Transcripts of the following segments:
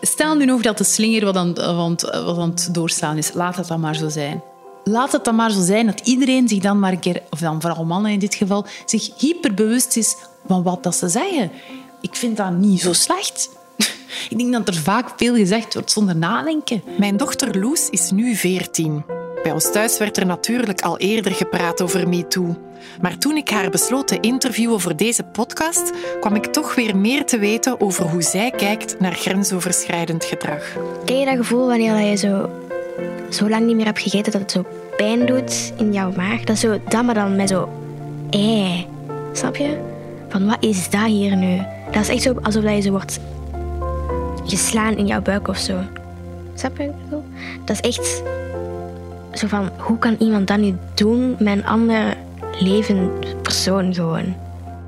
Stel nu nog dat de slinger wat aan, wat, het doorstaan is. Laat het dan maar zo zijn. Laat het dan maar zo zijn dat iedereen zich dan maar een keer, of dan vooral mannen in dit geval, zich hyperbewust is van wat dat ze zeggen. Ik vind dat niet zo slecht. Ik denk dat er vaak veel gezegd wordt zonder nadenken. Mijn dochter Loes is nu 14. Bij ons thuis werd er natuurlijk al eerder gepraat over MeToo. Maar toen ik haar besloot te interviewen voor deze podcast, kwam ik toch weer meer te weten over hoe zij kijkt naar grensoverschrijdend gedrag. Ken je dat gevoel wanneer je zo, zo lang niet meer hebt gegeten dat het zo pijn doet in jouw maag? Dat is zo, dat maar dan met zo ei. Snap je? Van wat is dat hier nu? Dat is echt zo alsof je zo wordt geslaan in jouw buik of zo. Snap je? Dat is echt zo van, hoe kan iemand dat nu doen met een ander levend persoon gewoon?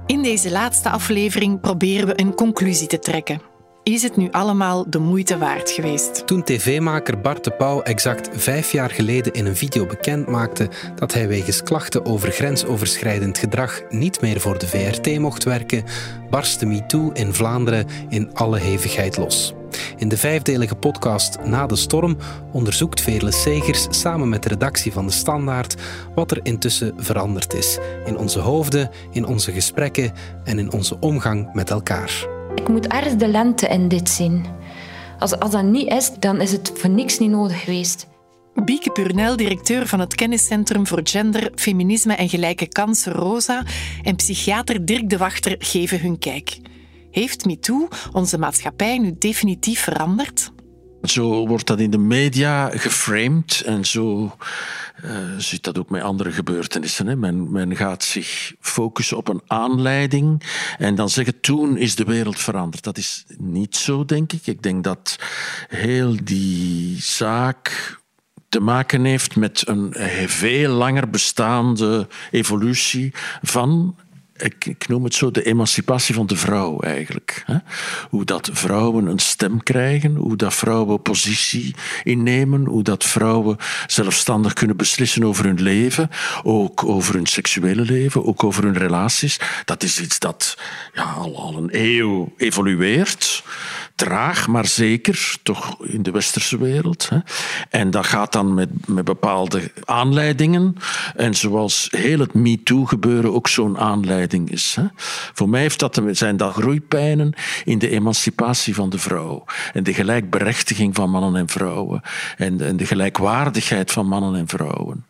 In deze laatste aflevering proberen we een conclusie te trekken. Is het nu allemaal de moeite waard geweest? Toen tv-maker Bart de Pauw exact vijf jaar geleden in een video bekend maakte dat hij wegens klachten over grensoverschrijdend gedrag niet meer voor de VRT mocht werken, barstte MeToo in Vlaanderen in alle hevigheid los. In de vijfdelige podcast Na de Storm onderzoekt Veerle Segers samen met de redactie van De Standaard wat er intussen veranderd is. In onze hoofden, in onze gesprekken en in onze omgang met elkaar. Ik moet ergens de lente in dit zien. Als, als dat niet is, dan is het voor niks niet nodig geweest. Bieke Purnel, directeur van het Kenniscentrum voor Gender, Feminisme en Gelijke Kansen Rosa en psychiater Dirk de Wachter geven hun kijk. Heeft MeToo onze maatschappij nu definitief veranderd? Zo wordt dat in de media geframed en zo uh, zit dat ook met andere gebeurtenissen. Hè. Men, men gaat zich focussen op een aanleiding en dan zeggen toen is de wereld veranderd. Dat is niet zo, denk ik. Ik denk dat heel die zaak te maken heeft met een veel langer bestaande evolutie van ik, noem het zo, de emancipatie van de vrouw eigenlijk. Hoe dat vrouwen een stem krijgen, hoe dat vrouwen positie innemen, hoe dat vrouwen zelfstandig kunnen beslissen over hun leven, ook over hun seksuele leven, ook over hun relaties. Dat is iets dat ja, al, al een eeuw evolueert traag, maar zeker, toch in de westerse wereld. Hè. En dat gaat dan met, met bepaalde aanleidingen. En zoals heel het MeToo-gebeuren ook zo'n aanleiding is. Hè. Voor mij heeft dat, zijn dat groeipijnen in de emancipatie van de vrouw. En de gelijkberechtiging van mannen en vrouwen. En, en de gelijkwaardigheid van mannen en vrouwen.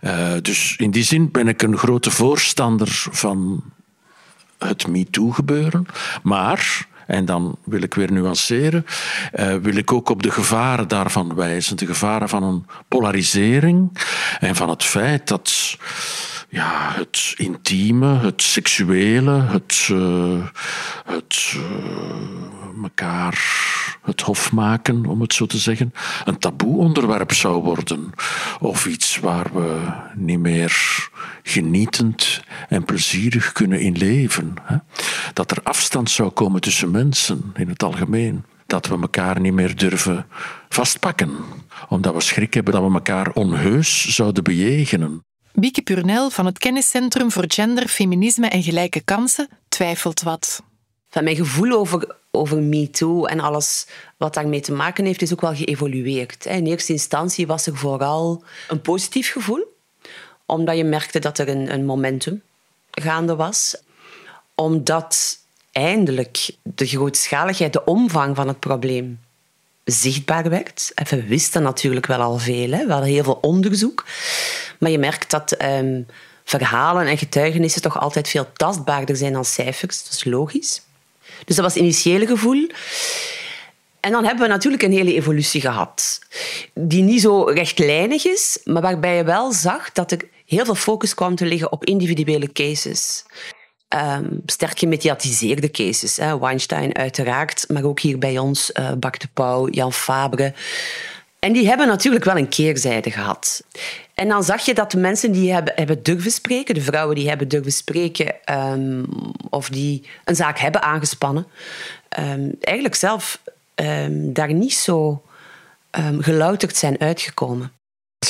Uh, dus in die zin ben ik een grote voorstander van het MeToo-gebeuren. Maar en dan wil ik weer nuanceren, uh, wil ik ook op de gevaren daarvan wijzen. De gevaren van een polarisering en van het feit dat ja, het intieme, het seksuele, het, uh, het elkaar het hof maken, om het zo te zeggen, een taboe onderwerp zou worden. Of iets waar we niet meer genietend en plezierig kunnen in leven. Hè? Dat er afstand zou komen tussen mensen in het algemeen. Dat we elkaar niet meer durven vastpakken, omdat we schrik hebben dat we elkaar onheus zouden bejegenen. Bieke Purnel van het Kenniscentrum voor Gender, Feminisme en Gelijke Kansen twijfelt wat. Van mijn gevoel over, over MeToo en alles wat daarmee te maken heeft, is ook wel geëvolueerd. In eerste instantie was er vooral een positief gevoel, omdat je merkte dat er een, een momentum gaande was. Omdat eindelijk de grootschaligheid, de omvang van het probleem zichtbaar werd. En we wisten natuurlijk wel al veel, hè. we heel veel onderzoek. Maar je merkt dat um, verhalen en getuigenissen toch altijd veel tastbaarder zijn dan cijfers. Dat is logisch. Dus dat was het initiële gevoel. En dan hebben we natuurlijk een hele evolutie gehad, die niet zo rechtlijnig is, maar waarbij je wel zag dat er heel veel focus kwam te liggen op individuele cases. Um, sterk gemediatiseerde cases. Hè. Weinstein uiteraard, maar ook hier bij ons uh, Bak de Pauw, Jan Fabre. En die hebben natuurlijk wel een keerzijde gehad. En dan zag je dat de mensen die hebben, hebben durven spreken, de vrouwen die hebben durven spreken um, of die een zaak hebben aangespannen, um, eigenlijk zelf um, daar niet zo gelouterd zijn uitgekomen.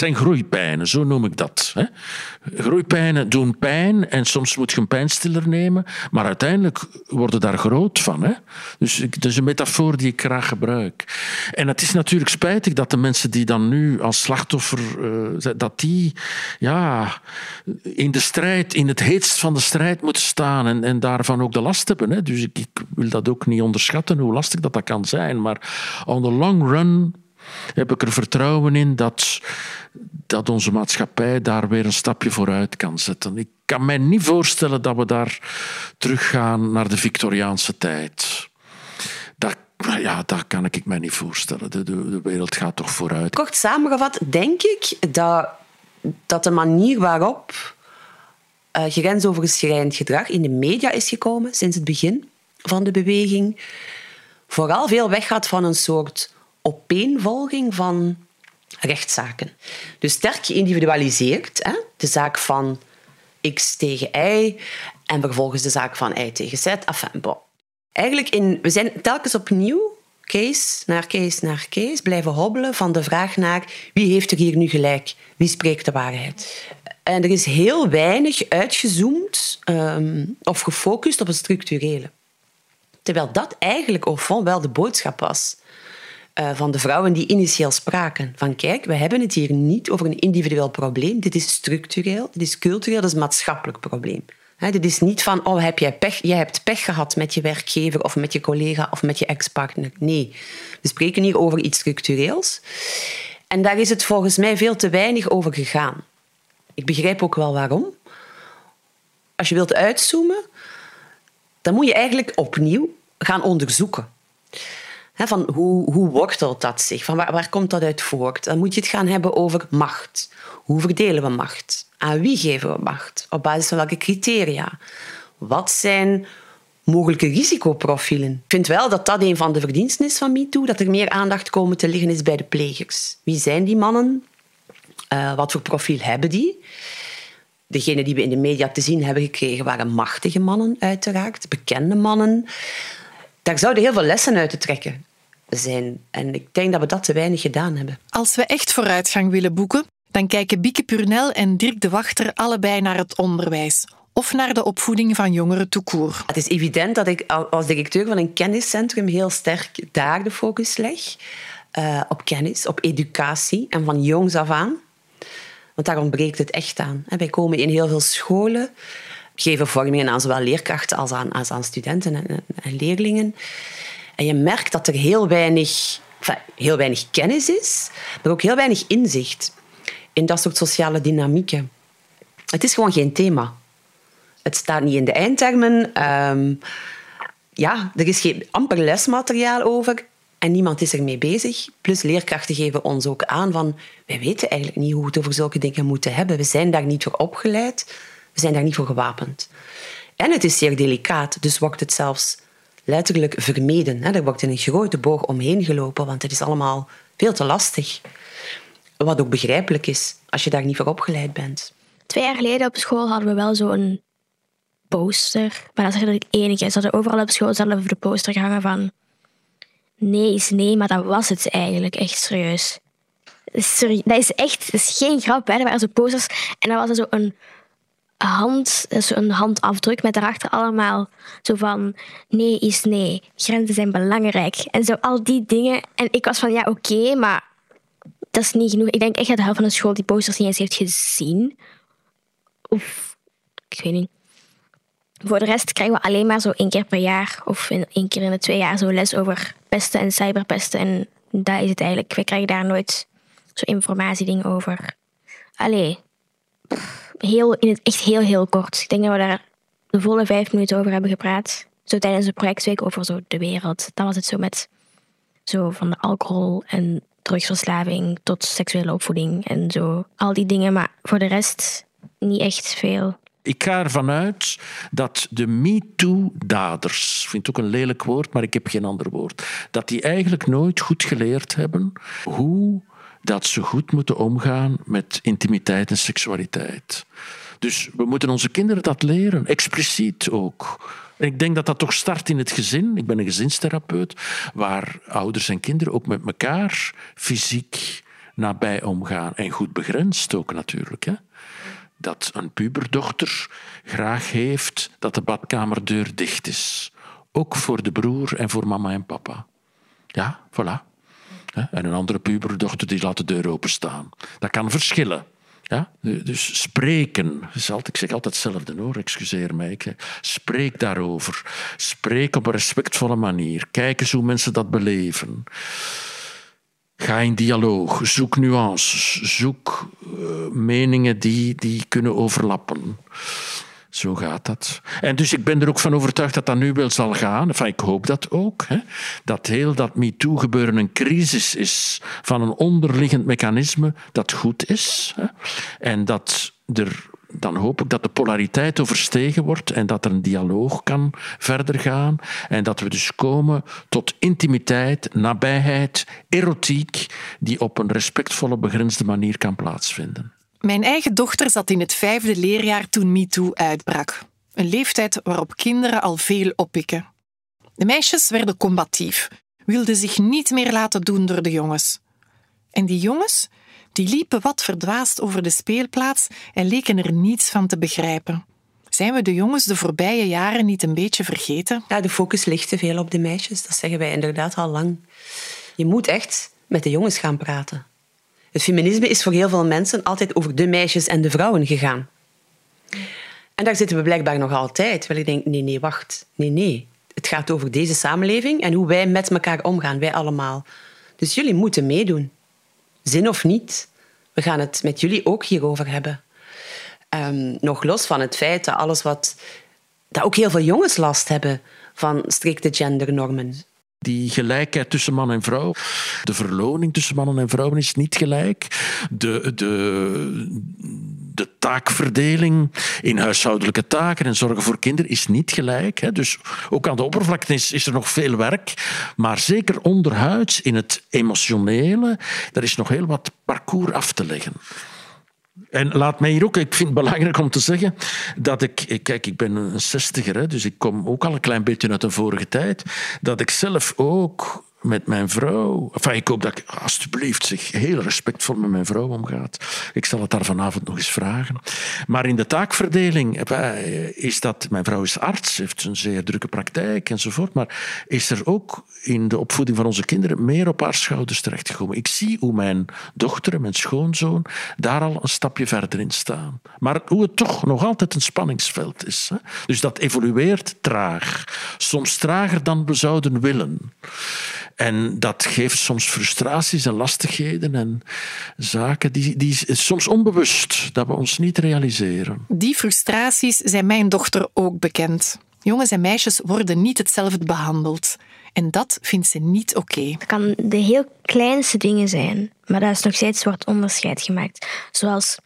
Zijn groeipijnen, zo noem ik dat. Hè. Groeipijnen doen pijn en soms moet je een pijnstiller nemen, maar uiteindelijk worden daar groot van. Hè. Dus dat is een metafoor die ik graag gebruik. En het is natuurlijk spijtig dat de mensen die dan nu als slachtoffer, uh, dat die ja, in de strijd, in het heetst van de strijd moeten staan en, en daarvan ook de last hebben. Dus ik, ik wil dat ook niet onderschatten, hoe lastig dat, dat kan zijn. Maar on the long run heb ik er vertrouwen in dat, dat onze maatschappij daar weer een stapje vooruit kan zetten. Ik kan mij niet voorstellen dat we daar teruggaan naar de Victoriaanse tijd. Dat, ja, dat kan ik mij niet voorstellen. De, de, wereld gaat toch vooruit. Kort samengevat denk ik dat, dat de manier waarop uh, grensoverschrijdend gedrag in de media is gekomen sinds het begin van de beweging, vooral veel weggaat van een soort opeenvolging van rechtszaken. Dus sterk geïndividualiseerd. Hè? De zaak van X tegen Y en vervolgens de zaak van Y tegen Z. Enfin, bon. Eigenlijk in, we zijn telkens opnieuw case naar case naar case blijven hobbelen van de vraag naar wie heeft er hier nu gelijk, wie spreekt de waarheid. En er is heel weinig uitgezoomd um, of gefocust op het structurele. Terwijl dat eigenlijk au fond wel de boodschap was. Eh, van de vrouwen die initieel spraken. Van kijk, we hebben het hier niet over een individueel probleem. Dit is structureel, dit is cultureel, dit is een maatschappelijk probleem. He, dit is niet van, oh, heb jij pech? Jij hebt pech gehad met je werkgever of met je collega of met je ex-partner. Nee, we spreken hier over iets structureels. En daar is het volgens mij veel te weinig over gegaan. Ik begrijp ook wel waarom. Als je wilt uitzoomen, dan moet je eigenlijk opnieuw gaan onderzoeken van hoe, hoe wortelt dat zich? Van waar, waar komt dat uit voort? Dan moet je het gaan hebben over macht. Hoe verdelen we macht? Aan wie geven we macht? Op basis van welke criteria? Wat zijn mogelijke risicoprofielen? Ik vind wel dat dat een van de verdiensten is van MeToo, dat er meer aandacht komen te liggen is bij de plegers. Wie zijn die mannen? Uh, wat voor profiel hebben die? Degenen die we in de media te zien hebben gekregen waren machtige mannen, uiteraard, bekende mannen. Daar zouden heel veel lessen uit te trekken zijn. En ik denk dat we dat te weinig gedaan hebben. Als we echt vooruitgang willen boeken, dan kijken Bieke Purnel en Dirk de Wachter allebei naar het onderwijs of naar de opvoeding van jongeren toekoor. Het is evident dat ik als directeur van een kenniscentrum heel sterk daar de focus leg. Uh, op kennis, op educatie en van jongs af aan. Want daar ontbreekt het echt aan. Wij komen in heel veel scholen, geven vormingen aan zowel leerkrachten als aan, als aan studenten en, en leerlingen. En je merkt dat er heel weinig, heel weinig kennis is, maar ook heel weinig inzicht in dat soort sociale dynamieken. Het is gewoon geen thema. Het staat niet in de eindtermen. Um, ja, er is geen amper lesmateriaal over en niemand is ermee bezig. Plus leerkrachten geven ons ook aan van wij weten eigenlijk niet hoe we het over zulke dingen moeten hebben. We zijn daar niet voor opgeleid. We zijn daar niet voor gewapend. En het is zeer delicaat, dus wordt het zelfs letterlijk vermeden. Er wordt in een grote boog omheen gelopen, want het is allemaal veel te lastig. Wat ook begrijpelijk is, als je daar niet voor opgeleid bent. Twee jaar geleden op school hadden we wel zo'n poster. Maar dat is eigenlijk het enige. Ze hadden overal op school zelf de poster gehangen van... Nee is nee, maar dat was het eigenlijk. Echt serieus. Sorry, dat is echt dat is geen grap. Hè. Er waren zo posters en dan was er zo een hand, dus een handafdruk met daarachter allemaal zo van nee is nee, grenzen zijn belangrijk en zo al die dingen. En ik was van ja oké, maar dat is niet genoeg. Ik denk echt dat de helft van de school die posters niet eens heeft gezien. Of ik weet niet. Voor de rest krijgen we alleen maar zo één keer per jaar of één keer in de twee jaar zo les over pesten en cyberpesten. En dat is het eigenlijk. We krijgen daar nooit zo informatiedingen over. Allee heel, in het echt heel, heel kort. Ik denk dat we daar de volle vijf minuten over hebben gepraat. Zo tijdens de projectweek over zo de wereld. Dan was het zo met zo van de alcohol en drugsverslaving tot seksuele opvoeding en zo. Al die dingen, maar voor de rest niet echt veel. Ik ga ervan uit dat de MeToo-daders, ik vind het ook een lelijk woord, maar ik heb geen ander woord, dat die eigenlijk nooit goed geleerd hebben hoe dat ze goed moeten omgaan met intimiteit en seksualiteit. Dus we moeten onze kinderen dat leren, expliciet ook. En ik denk dat dat toch start in het gezin. Ik ben een gezinstherapeut, waar ouders en kinderen ook met elkaar fysiek nabij omgaan. En goed begrensd ook natuurlijk. Hè? Dat een puberdochter graag heeft dat de badkamerdeur dicht is. Ook voor de broer en voor mama en papa. Ja, voilà. En een andere puberdochter die laat de deur openstaan. Dat kan verschillen. Ja? Dus spreken. ik zeg altijd hetzelfde hoor, excuseer mij. Spreek daarover. Spreek op een respectvolle manier. Kijk eens hoe mensen dat beleven. Ga in dialoog. Zoek nuances. Zoek uh, meningen die, die kunnen overlappen. Zo gaat dat. En dus ik ben er ook van overtuigd dat dat nu wel zal gaan. Enfin, ik hoop dat ook. Hè. Dat heel dat MeToo-gebeuren een crisis is van een onderliggend mechanisme dat goed is. Hè. En dat er dan hoop ik dat de polariteit overstegen wordt en dat er een dialoog kan verder gaan. En dat we dus komen tot intimiteit, nabijheid, erotiek, die op een respectvolle, begrensde manier kan plaatsvinden. Mijn eigen dochter zat in het vijfde leerjaar toen MeToo uitbrak. Een leeftijd waarop kinderen al veel oppikken. De meisjes werden combatief, wilden zich niet meer laten doen door de jongens. En die jongens, die liepen wat verdwaasd over de speelplaats en leken er niets van te begrijpen. Zijn we de jongens de voorbije jaren niet een beetje vergeten? Ja, de focus ligt te veel op de meisjes. Dat zeggen wij inderdaad al lang. Je moet echt met de jongens gaan praten. Het feminisme is voor heel veel mensen altijd over de meisjes en de vrouwen gegaan. En daar zitten we blijkbaar nog altijd. Wel, ik denk, nee, nee, wacht. Nee, nee. Het gaat over deze samenleving en hoe wij met elkaar omgaan, wij allemaal. Dus jullie moeten meedoen. Zin of niet. We gaan het met jullie ook hierover hebben. Um, nog los van het feit dat alles wat... Dat ook heel veel jongens last hebben van strikte gendernormen. Die gelijkheid tussen man en vrouw, de verloning tussen mannen en vrouwen is niet gelijk. De, de, de taakverdeling in huishoudelijke taken en zorgen voor kinderen is niet gelijk. Dus ook aan de oppervlakte is, is er nog veel werk. Maar zeker onderhuids, in het emotionele, daar is nog heel wat parcours af te leggen. En laat mij hier ook, ik vind het belangrijk om te zeggen dat ik, kijk, ik ben een zestiger, dus ik kom ook al een klein beetje uit de vorige tijd, dat ik zelf ook met mijn vrouw. Ik hoop dat ik alsjeblieft zich heel respectvol met mijn vrouw omgaat. Ik zal het daar vanavond nog eens vragen. Maar in de taakverdeling eh, is dat... Mijn vrouw is arts, heeft een zeer drukke praktijk enzovoort. Maar is er ook in de opvoeding van onze kinderen meer op haar schouders terechtgekomen. Ik zie hoe mijn dochter en mijn schoonzoon daar al een stapje verder in staan. Maar hoe het toch nog altijd een spanningsveld is. Dus dat evolueert traag. Soms trager dan we zouden willen. En dat geeft soms frustraties en lastigheden en zaken die, die soms onbewust, dat we ons niet realiseren. Die frustraties zijn mijn dochter ook bekend. Jongens en meisjes worden niet hetzelfde behandeld. En dat vindt ze niet oké. Het kan de heel kleinste dingen zijn, maar daar is nog steeds wordt onderscheid gemaakt. Zoals,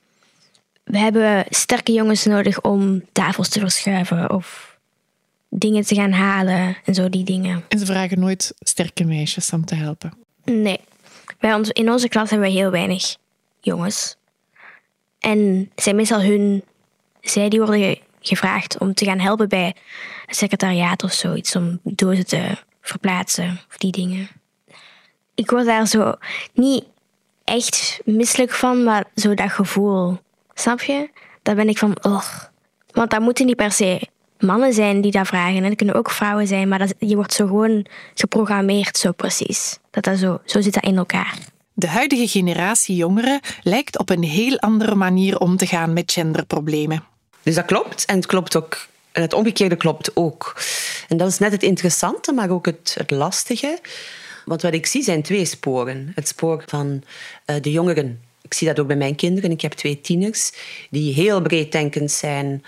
we hebben sterke jongens nodig om tafels te verschuiven of dingen te gaan halen en zo die dingen. En ze vragen nooit sterke meisjes om te helpen? Nee. Bij ons, in onze klas hebben we heel weinig jongens. En zijn meestal hun... Zij die worden gevraagd om te gaan helpen bij het secretariaat of zoiets. Om dozen te verplaatsen of die dingen. Ik word daar zo niet echt misselijk van, maar zo dat gevoel. Snap je? Daar ben ik van, oh. Want dat moeten niet per se mannen zijn die dat vragen. En het kunnen ook vrouwen zijn, maar dat, je wordt zo gewoon geprogrammeerd, zo precies. Dat dat zo, zo zit dat in elkaar. De huidige generatie jongeren lijkt op een heel andere manier om te gaan met genderproblemen. Dus dat klopt. En het klopt ook. En het omgekeerde klopt ook. En dat is net het interessante, maar ook het, het lastige. Want wat ik zie zijn twee sporen. Het spoor van uh, de jongeren. Ik zie dat ook bij mijn kinderen. Ik heb twee tieners die heel breeddenkend zijn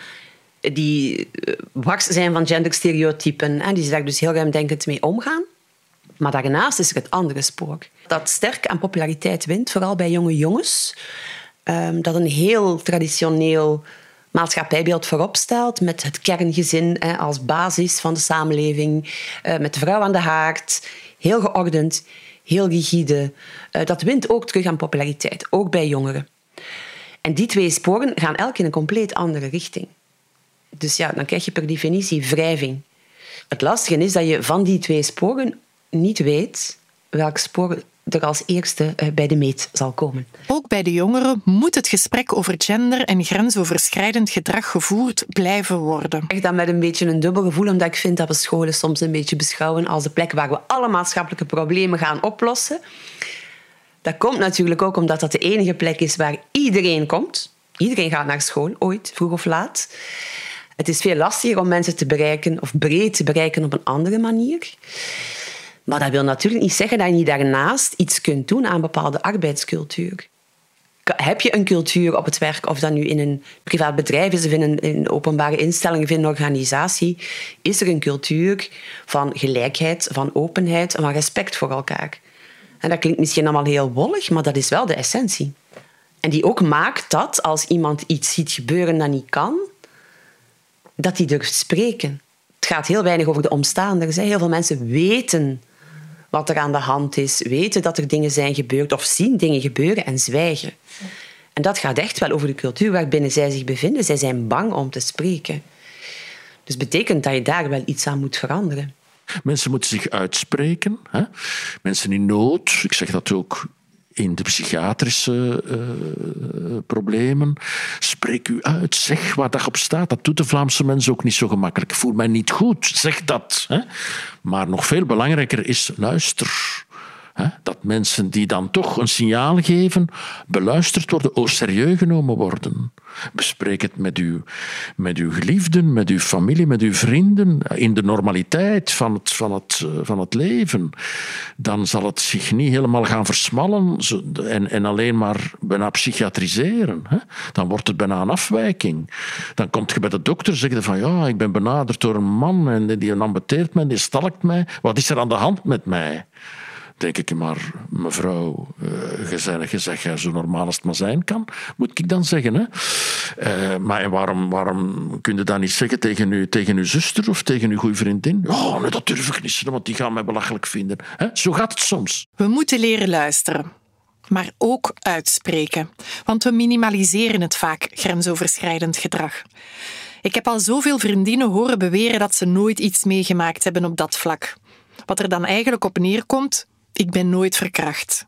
die eh, wars zijn van genderstereotypen en die daar dus heel ruimdenkend mee omgaan. Maar daarnaast is er het andere spoor. Dat sterk aan populariteit wint, vooral bij jonge jongens. Ehm, dat een heel traditioneel maatschappijbeeld voorop stelt met het kerngezin als basis van de samenleving, eh, met de vrouw aan de haard, heel geordend, heel rigide. Eh, dat wint ook terug aan populariteit, ook bij jongeren. En die twee sporen gaan elk in een compleet andere richting. Dus ja, dan krijg je per definitie wrijving. Het lastige is dat je van die twee sporen niet weet welk spoor er als eerste eh, bij de meet zal komen. Ook bij de jongeren moet het gesprek over gender en grensoverschrijdend gedrag gevoerd blijven worden. Ik dan met een beetje een dubbel gevoel, omdat ik vind dat we scholen soms een beetje beschouwen als de plek waar we alle maatschappelijke problemen gaan oplossen. Dat komt natuurlijk ook omdat dat de enige plek is waar iedereen komt. Iedereen gaat naar school, ooit, vroeg of laat. Het is veel lastiger om mensen te bereiken, of breed te bereiken op een andere manier. Maar dat wil natuurlijk niet zeggen dat je niet daarnaast iets kunt doen aan bepaalde arbeidscultuur. Heb je een cultuur op het werk, of dat nu in een privaat bedrijf is of in een, openbare instelling of in een organisatie, is er een cultuur van gelijkheid, van openheid en van respect voor elkaar. En dat klinkt misschien allemaal heel wollig, maar dat is wel de essentie. En die ook maakt dat als iemand iets ziet gebeuren dat niet kan, dat hij durft spreken. Het gaat heel weinig over de omstaanders. Heel veel mensen weten wat er aan de hand is, weten dat er dingen zijn gebeurd of zien dingen gebeuren en zwijgen. En dat gaat echt wel over de cultuur waarbinnen zij zich bevinden. Zij zijn bang om te spreken. Dus betekent dat je daar wel iets aan moet veranderen. Mensen moeten zich uitspreken. Hè? Mensen in nood, ik zeg dat ook in de psychiatrische uh, problemen. Spreek u uit, zeg wat daarop staat. Dat doet de Vlaamse mensen ook niet zo gemakkelijk. Ik voel mij niet goed, zeg dat. Hè? Maar nog veel belangrijker is, luister. Dat mensen die dan toch een signaal geven, beluisterd worden, au serieus genomen worden. Bespreek het met uw, met uw geliefden, met uw familie, met uw vrienden, in de normaliteit van het, van, het, eh, van het leven. Dan zal het zich niet helemaal gaan versmallen en, en alleen maar bijna psychiatriseren. Dan wordt het bijna een afwijking. Dan komt je bij de dokter en zegt van ja, ik ben benaderd door een man en die ambeteert mij, die stalkt mij. Wat is er aan de hand met mij? Denk ik maar, mevrouw, uh, je zegt, zo normaal als het maar zijn kan, moet ik dan zeggen. Hè? Uh, maar waarom, waarom kun je dat niet zeggen tegen, u, tegen uw zuster of tegen uw goede vriendin? Oh, nee, dat durf ik niet, want die gaan mij belachelijk vinden. Hè? Zo gaat het soms. We moeten leren luisteren maar ook uitspreken. Want we minimaliseren het vaak, grensoverschrijdend gedrag. Ik heb al zoveel vriendinnen horen beweren dat ze nooit iets meegemaakt hebben op dat vlak. Wat er dan eigenlijk op neerkomt, ik ben nooit verkracht.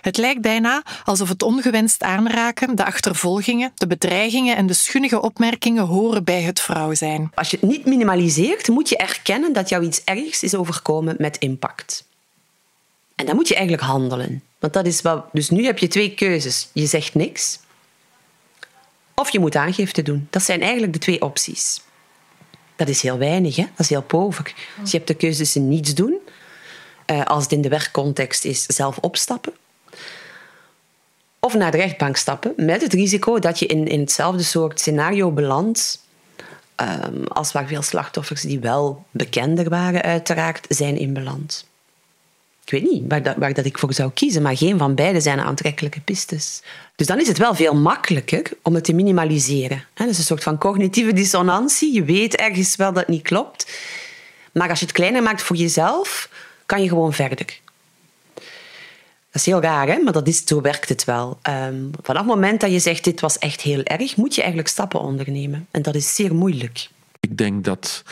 Het lijkt bijna alsof het ongewenst aanraken, de achtervolgingen, de bedreigingen en de schunnige opmerkingen horen bij het vrouw zijn. Als je het niet minimaliseert, moet je erkennen dat jou iets ergs is overkomen met impact. En dan moet je eigenlijk handelen. Want dat is wat... Dus nu heb je twee keuzes. Je zegt niks. Of je moet aangifte doen. Dat zijn eigenlijk de twee opties. Dat is heel weinig, hè? dat is heel pover. Dus je hebt de keuze tussen niets doen uh, als het in de werkcontext is, zelf opstappen. Of naar de rechtbank stappen, met het risico dat je in, in hetzelfde soort scenario belandt um, als waar veel slachtoffers die wel bekender waren, uiteraard, zijn in beland. Ik weet niet waar, dat, waar dat ik voor zou kiezen, maar geen van beide zijn aantrekkelijke pistes. Dus dan is het wel veel makkelijker om het te minimaliseren. Dat is een soort van cognitieve dissonantie. Je weet ergens wel dat het niet klopt. Maar als je het kleiner maakt voor jezelf, kan je gewoon verder. Dat is heel raar, hè? maar dat is, zo werkt het wel. Um, vanaf het moment dat je zegt dit was echt heel erg, moet je eigenlijk stappen ondernemen. En dat is zeer moeilijk. Ik denk dat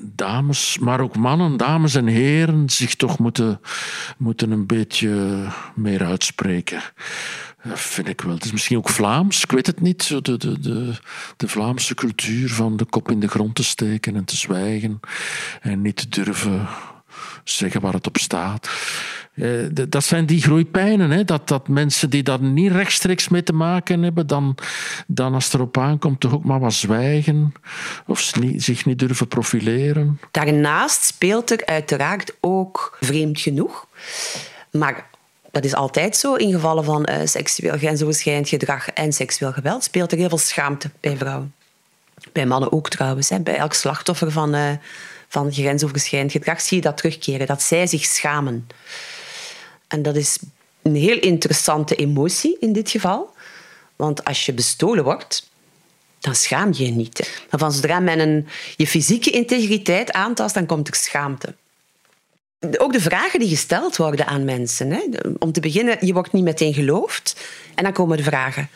dames, maar ook mannen, dames en heren, zich toch moeten, moeten een beetje meer uitspreken. Dat vind ik wel. Het is misschien ook Vlaams, ik weet het niet. De, de, de Vlaamse cultuur van de kop in de grond te steken en te zwijgen en niet te durven zeggen waar het op staat. Eh, dat zijn die groeipijnen. Hè? Dat, dat mensen die daar niet rechtstreeks mee te maken hebben, dan, dan als het erop aankomt, toch ook maar wat zwijgen of zich niet durven profileren. Daarnaast speelt er uiteraard ook vreemd genoeg. Maar dat is altijd zo. In gevallen van uh, seksueel grensoverschrijdend gedrag en seksueel geweld speelt er heel veel schaamte bij vrouwen. Bij mannen ook trouwens. Hè. Bij elk slachtoffer van. Uh, van grensoverschrijdend gedrag zie je dat terugkeren, dat zij zich schamen. En dat is een heel interessante emotie in dit geval. Want als je bestolen wordt, dan schaam je je niet. Maar van zodra men een, je fysieke integriteit aantast, dan komt er schaamte. Ook de vragen die gesteld worden aan mensen. Hè. Om te beginnen, je wordt niet meteen geloofd. En dan komen de vragen.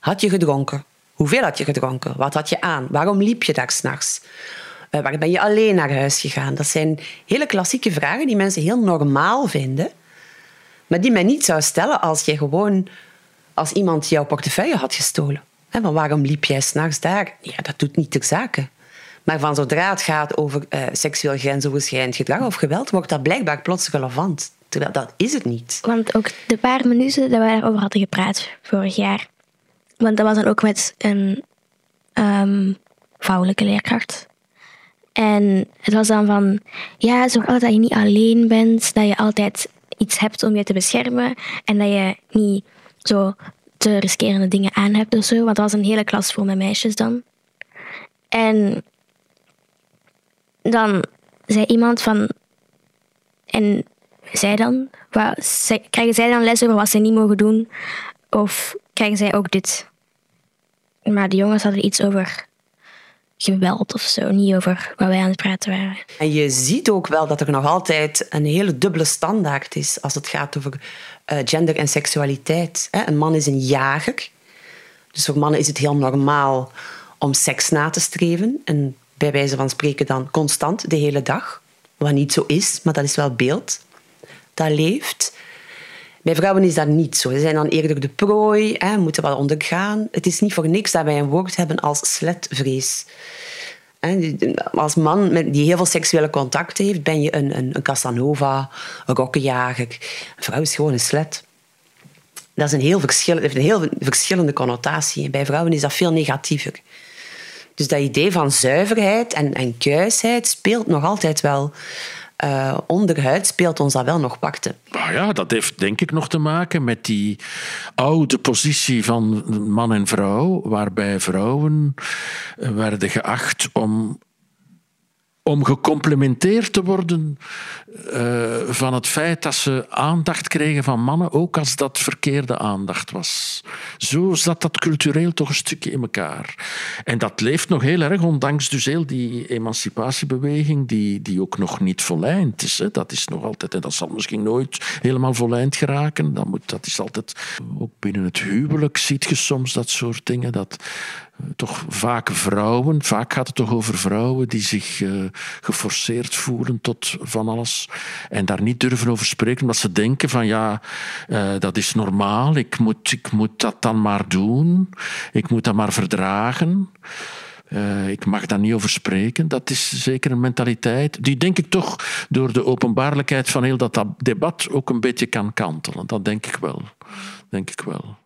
Had je gedronken? Hoeveel had je gedronken? Wat had je aan? Waarom liep je daar s'nachts? Uh, waar ben je alleen naar huis gegaan? Dat zijn hele klassieke vragen die mensen heel normaal vinden, maar die men niet zou stellen als je gewoon als iemand jouw portefeuille had gestolen. He, waarom liep jij s'nachts daar? Ja, dat doet niet ter zake. Maar van zodra het gaat over uh, seksueel grensoverschrijdend gedrag of geweld, wordt dat blijkbaar plots relevant. Terwijl dat is het niet. Want ook de paar minuten dat we daarover hadden gepraat vorig jaar. Want dat was dan ook met een um, vrouwelijke leerkracht. En het was dan van, ja, zorg altijd dat je niet alleen bent, dat je altijd iets hebt om je te beschermen en dat je niet zo te riskerende dingen aan hebt of zo. Want dat was een hele klas vol met meisjes dan. En dan zei iemand van, en zij dan, wat, krijgen zij dan les over wat ze niet mogen doen? Of krijgen zij ook dit? Maar de jongens hadden iets over geweld of zo, niet over wat wij aan het praten waren. En je ziet ook wel dat er nog altijd een hele dubbele standaard is als het gaat over uh, gender en seksualiteit. Een man is een jager. Dus voor mannen is het heel normaal om seks na te streven. En bij wijze van spreken dan constant, de hele dag. Wat niet zo is, maar dat is wel beeld dat leeft. Bij vrouwen is dat niet zo. Ze zijn dan eerder de prooi, hè, moeten wat ondergaan. Het is niet voor niks dat wij een woord hebben als sletvrees. Als man die heel veel seksuele contacten heeft, ben je een, een, een Casanova, een rokkenjager. Een vrouw is gewoon een slet. Dat is een heel heeft een heel verschillende connotatie. bij vrouwen is dat veel negatiever. Dus dat idee van zuiverheid en, en kuisheid speelt nog altijd wel uh, onderhuid speelt ons dat wel nog pakte. Nou ja, dat heeft denk ik nog te maken met die oude positie van man en vrouw, waarbij vrouwen eh, werden geacht om om gecomplimenteerd te worden uh, van het feit dat ze aandacht kregen van mannen, ook als dat verkeerde aandacht was. Zo zat dat cultureel toch een stukje in elkaar. En dat leeft nog heel erg, ondanks dus heel die emancipatiebeweging, die, die ook nog niet volleind is. Hè. Dat is nog altijd, en dat zal misschien nooit helemaal volleind geraken. Dat, moet, dat is altijd, ook binnen het huwelijk ziet je soms dat soort dingen, dat toch vaak vrouwen, vaak gaat het toch over vrouwen die zich uh, geforceerd voelen tot van alles en daar niet durven over spreken, omdat ze denken van ja, uh, dat is normaal, ik moet, ik moet dat dan maar doen, ik moet dat maar verdragen. Uh, ik mag daar niet over spreken. Dat is zeker een mentaliteit die, denk ik, toch door de openbaarlijkheid van heel dat debat ook een beetje kan kantelen. Dat denk ik wel. Denk ik wel.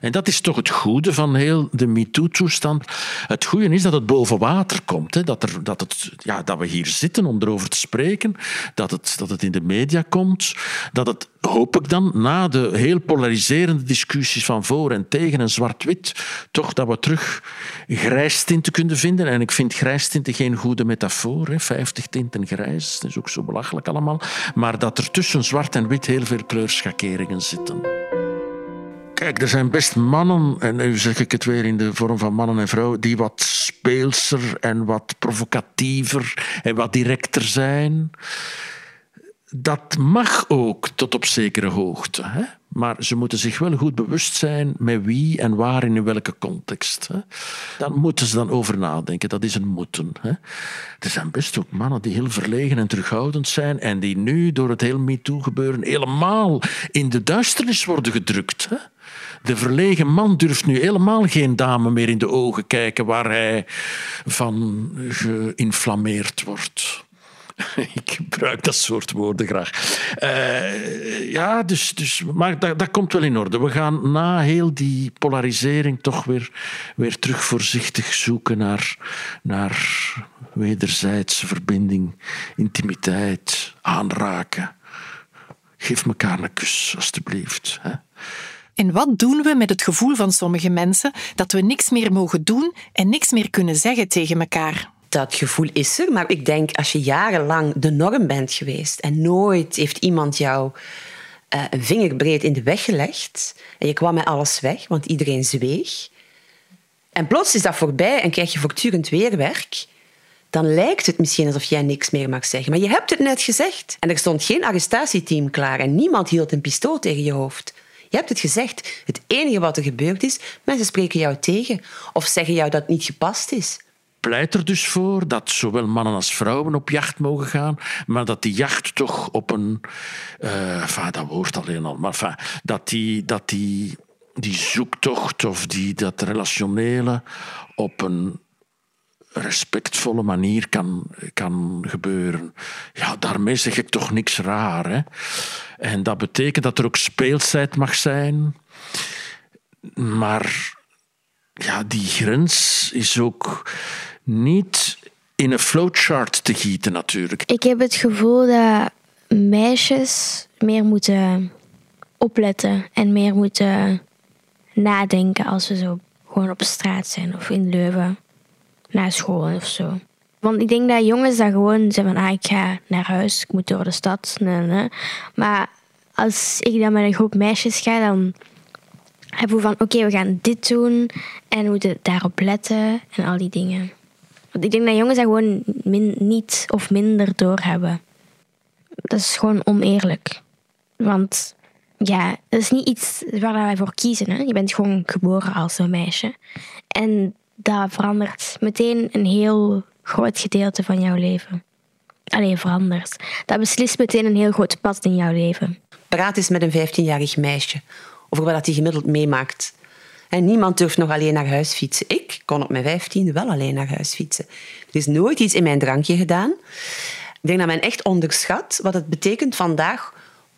En dat is toch het goede van heel de MeToo-toestand. Het goede is dat het boven water komt. Hè? Dat, er, dat, het, ja, dat we hier zitten om erover te spreken. Dat het, dat het in de media komt. Dat het, hoop ik dan, na de heel polariserende discussies van voor en tegen en zwart-wit, toch dat we terug grijstinten kunnen vinden. En ik vind grijstinten geen goede metafoor. Hè? 50 tinten grijs, dat is ook zo belachelijk allemaal. Maar dat er tussen zwart en wit heel veel kleurschakeringen zitten. Kijk, er zijn best mannen, en nu zeg ik het weer in de vorm van mannen en vrouwen, die wat speelser en wat provocatiever en wat directer zijn. Dat mag ook tot op zekere hoogte. Hè? Maar ze moeten zich wel goed bewust zijn met wie en waar en in welke context. Hè? Daar moeten ze dan over nadenken. Dat is een moeten. Hè? Er zijn best ook mannen die heel verlegen en terughoudend zijn en die nu door het hele MeToo-gebeuren helemaal in de duisternis worden gedrukt. Hè? De verlegen man durft nu helemaal geen dame meer in de ogen kijken waar hij van geïnflammeerd wordt. Ik gebruik dat soort woorden graag. Uh, ja, dus, dus, maar dat, dat komt wel in orde. We gaan na heel die polarisering toch weer, weer terug voorzichtig zoeken naar, naar wederzijdse verbinding, intimiteit, aanraken. Geef elkaar een kus, alstublieft. Hè? En wat doen we met het gevoel van sommige mensen dat we niks meer mogen doen en niks meer kunnen zeggen tegen elkaar? Dat gevoel is er, maar ik denk als je jarenlang de norm bent geweest en nooit heeft iemand jou uh, een vingerbreed in de weg gelegd en je kwam met alles weg, want iedereen zweeg. En plots is dat voorbij en krijg je voortdurend weerwerk dan lijkt het misschien alsof jij niks meer mag zeggen. Maar je hebt het net gezegd. En er stond geen arrestatieteam klaar en niemand hield een pistool tegen je hoofd. Je hebt het gezegd. Het enige wat er gebeurd is, mensen spreken jou tegen of zeggen jou dat het niet gepast is. Pleit er dus voor dat zowel mannen als vrouwen op jacht mogen gaan, maar dat die jacht toch op een. Uh, dat woord alleen al, maar dat die, dat die, die zoektocht of die, dat relationele op een respectvolle manier kan, kan gebeuren. Ja, daarmee zeg ik toch niks raar. Hè? En dat betekent dat er ook speelsheid mag zijn. Maar ja, die grens is ook niet in een flowchart te gieten natuurlijk. Ik heb het gevoel dat meisjes meer moeten opletten en meer moeten nadenken als we zo gewoon op straat zijn of in Leuven naar school of zo. Want ik denk dat jongens dan gewoon zeggen van ah, ik ga naar huis, ik moet door de stad. Nee, nee. Maar als ik dan met een groep meisjes ga, dan hebben we van oké, we gaan dit doen en we moeten daarop letten en al die dingen. Want ik denk dat jongens dat gewoon niet of minder doorhebben. Dat is gewoon oneerlijk. Want ja, dat is niet iets waar wij voor kiezen. Hè? Je bent gewoon geboren als een meisje. En dat verandert meteen een heel groot gedeelte van jouw leven. Alleen verandert. Dat beslist meteen een heel groot pad in jouw leven. Praat eens met een 15-jarig meisje over wat hij gemiddeld meemaakt. En niemand durft nog alleen naar huis fietsen. Ik kon op mijn 15 wel alleen naar huis fietsen. Er is nooit iets in mijn drankje gedaan. Ik denk dat men echt onderschat wat het betekent vandaag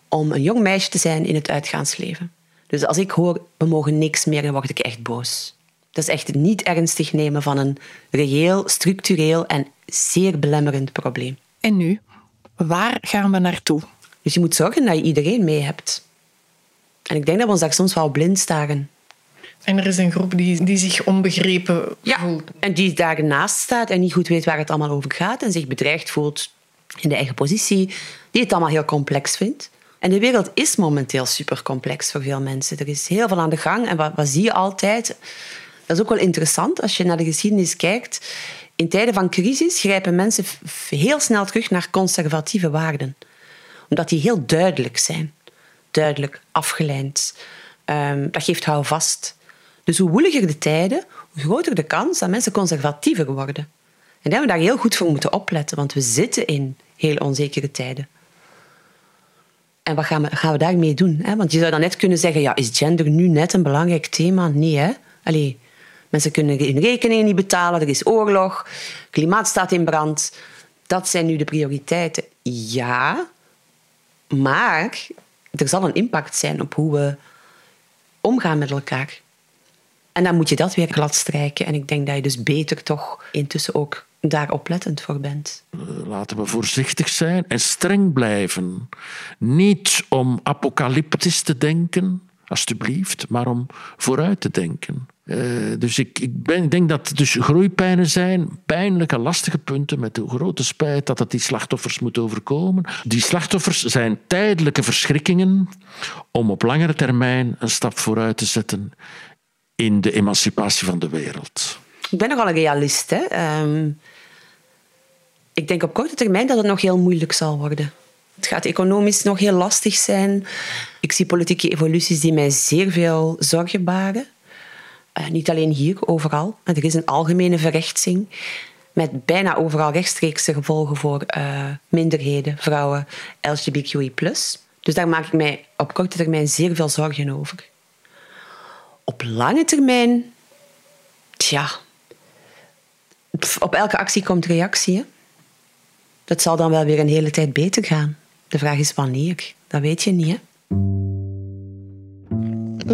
om een jong meisje te zijn in het uitgaansleven. Dus als ik hoor, we mogen niks meer, dan word ik echt boos. Dat is echt niet ernstig nemen van een reëel, structureel en zeer belemmerend probleem. En nu? Waar gaan we naartoe? Dus je moet zorgen dat je iedereen mee hebt. En ik denk dat we ons daar soms wel blind staren. En er is een groep die, die zich onbegrepen ja, voelt. En die daarnaast staat en niet goed weet waar het allemaal over gaat en zich bedreigd voelt in de eigen positie, die het allemaal heel complex vindt. En de wereld is momenteel super complex voor veel mensen. Er is heel veel aan de gang. En wat, wat zie je altijd? Dat is ook wel interessant als je naar de geschiedenis kijkt. In tijden van crisis grijpen mensen heel snel terug naar conservatieve waarden. Omdat die heel duidelijk zijn. Duidelijk, afgeleid. Um, dat geeft houvast. Dus hoe woeliger de tijden, hoe groter de kans dat mensen conservatiever worden. En daar hebben we daar heel goed voor moeten opletten, want we zitten in heel onzekere tijden. En wat gaan we, gaan we daarmee doen? Hè? Want je zou dan net kunnen zeggen, ja, is gender nu net een belangrijk thema? Nee, hè? Mensen kunnen hun rekeningen niet betalen, er is oorlog, klimaat staat in brand. Dat zijn nu de prioriteiten. Ja, maar er zal een impact zijn op hoe we omgaan met elkaar. En dan moet je dat weer glad strijken. En ik denk dat je dus beter toch intussen ook daar oplettend voor bent. Laten we voorzichtig zijn en streng blijven. Niet om apocalyptisch te denken, alstublieft, maar om vooruit te denken. Uh, dus ik, ik, ben, ik, denk dat dus groeipijnen zijn, pijnlijke, lastige punten, met de grote spijt dat het die slachtoffers moet overkomen. Die slachtoffers zijn tijdelijke verschrikkingen om op langere termijn een stap vooruit te zetten in de emancipatie van de wereld. Ik ben nogal een realist. Hè? Um, ik denk op korte termijn dat het nog heel moeilijk zal worden. Het gaat economisch nog heel lastig zijn. Ik zie politieke evoluties die mij zeer veel zorgen baren. Uh, niet alleen hier, overal. Er is een algemene verrechtsing met bijna overal rechtstreekse gevolgen voor uh, minderheden, vrouwen, LGBTQI+. Dus daar maak ik mij op korte termijn zeer veel zorgen over. Op lange termijn, tja, op elke actie komt reactie. Hè? Dat zal dan wel weer een hele tijd beter gaan. De vraag is wanneer. Dat weet je niet. Hè?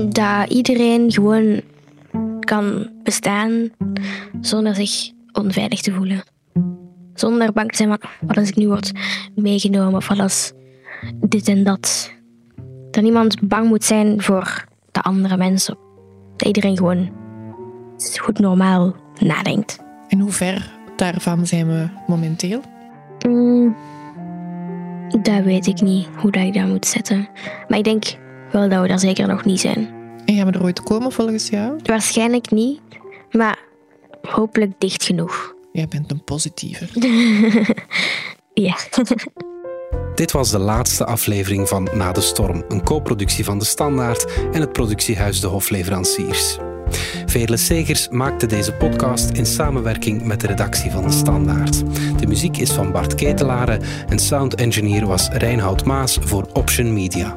Dat iedereen gewoon kan bestaan zonder zich onveilig te voelen. Zonder bang te zijn van wat als ik nu word meegenomen of wat als dit en dat. Dat niemand bang moet zijn voor de andere mensen. Dat iedereen gewoon goed normaal nadenkt. En hoe ver daarvan zijn we momenteel? Mm, dat weet ik niet, hoe dat ik dat moet zetten. Maar ik denk wel dat we daar zeker nog niet zijn. En gaan we er ooit komen volgens jou? Waarschijnlijk niet, maar hopelijk dicht genoeg. Jij bent een positieve. ja. Dit was de laatste aflevering van Na de Storm, een co-productie van De Standaard en het productiehuis De Hofleveranciers. Veerle Segers maakte deze podcast in samenwerking met de redactie van De Standaard. De muziek is van Bart Ketelaren en sound engineer was Reinhoud Maas voor Option Media.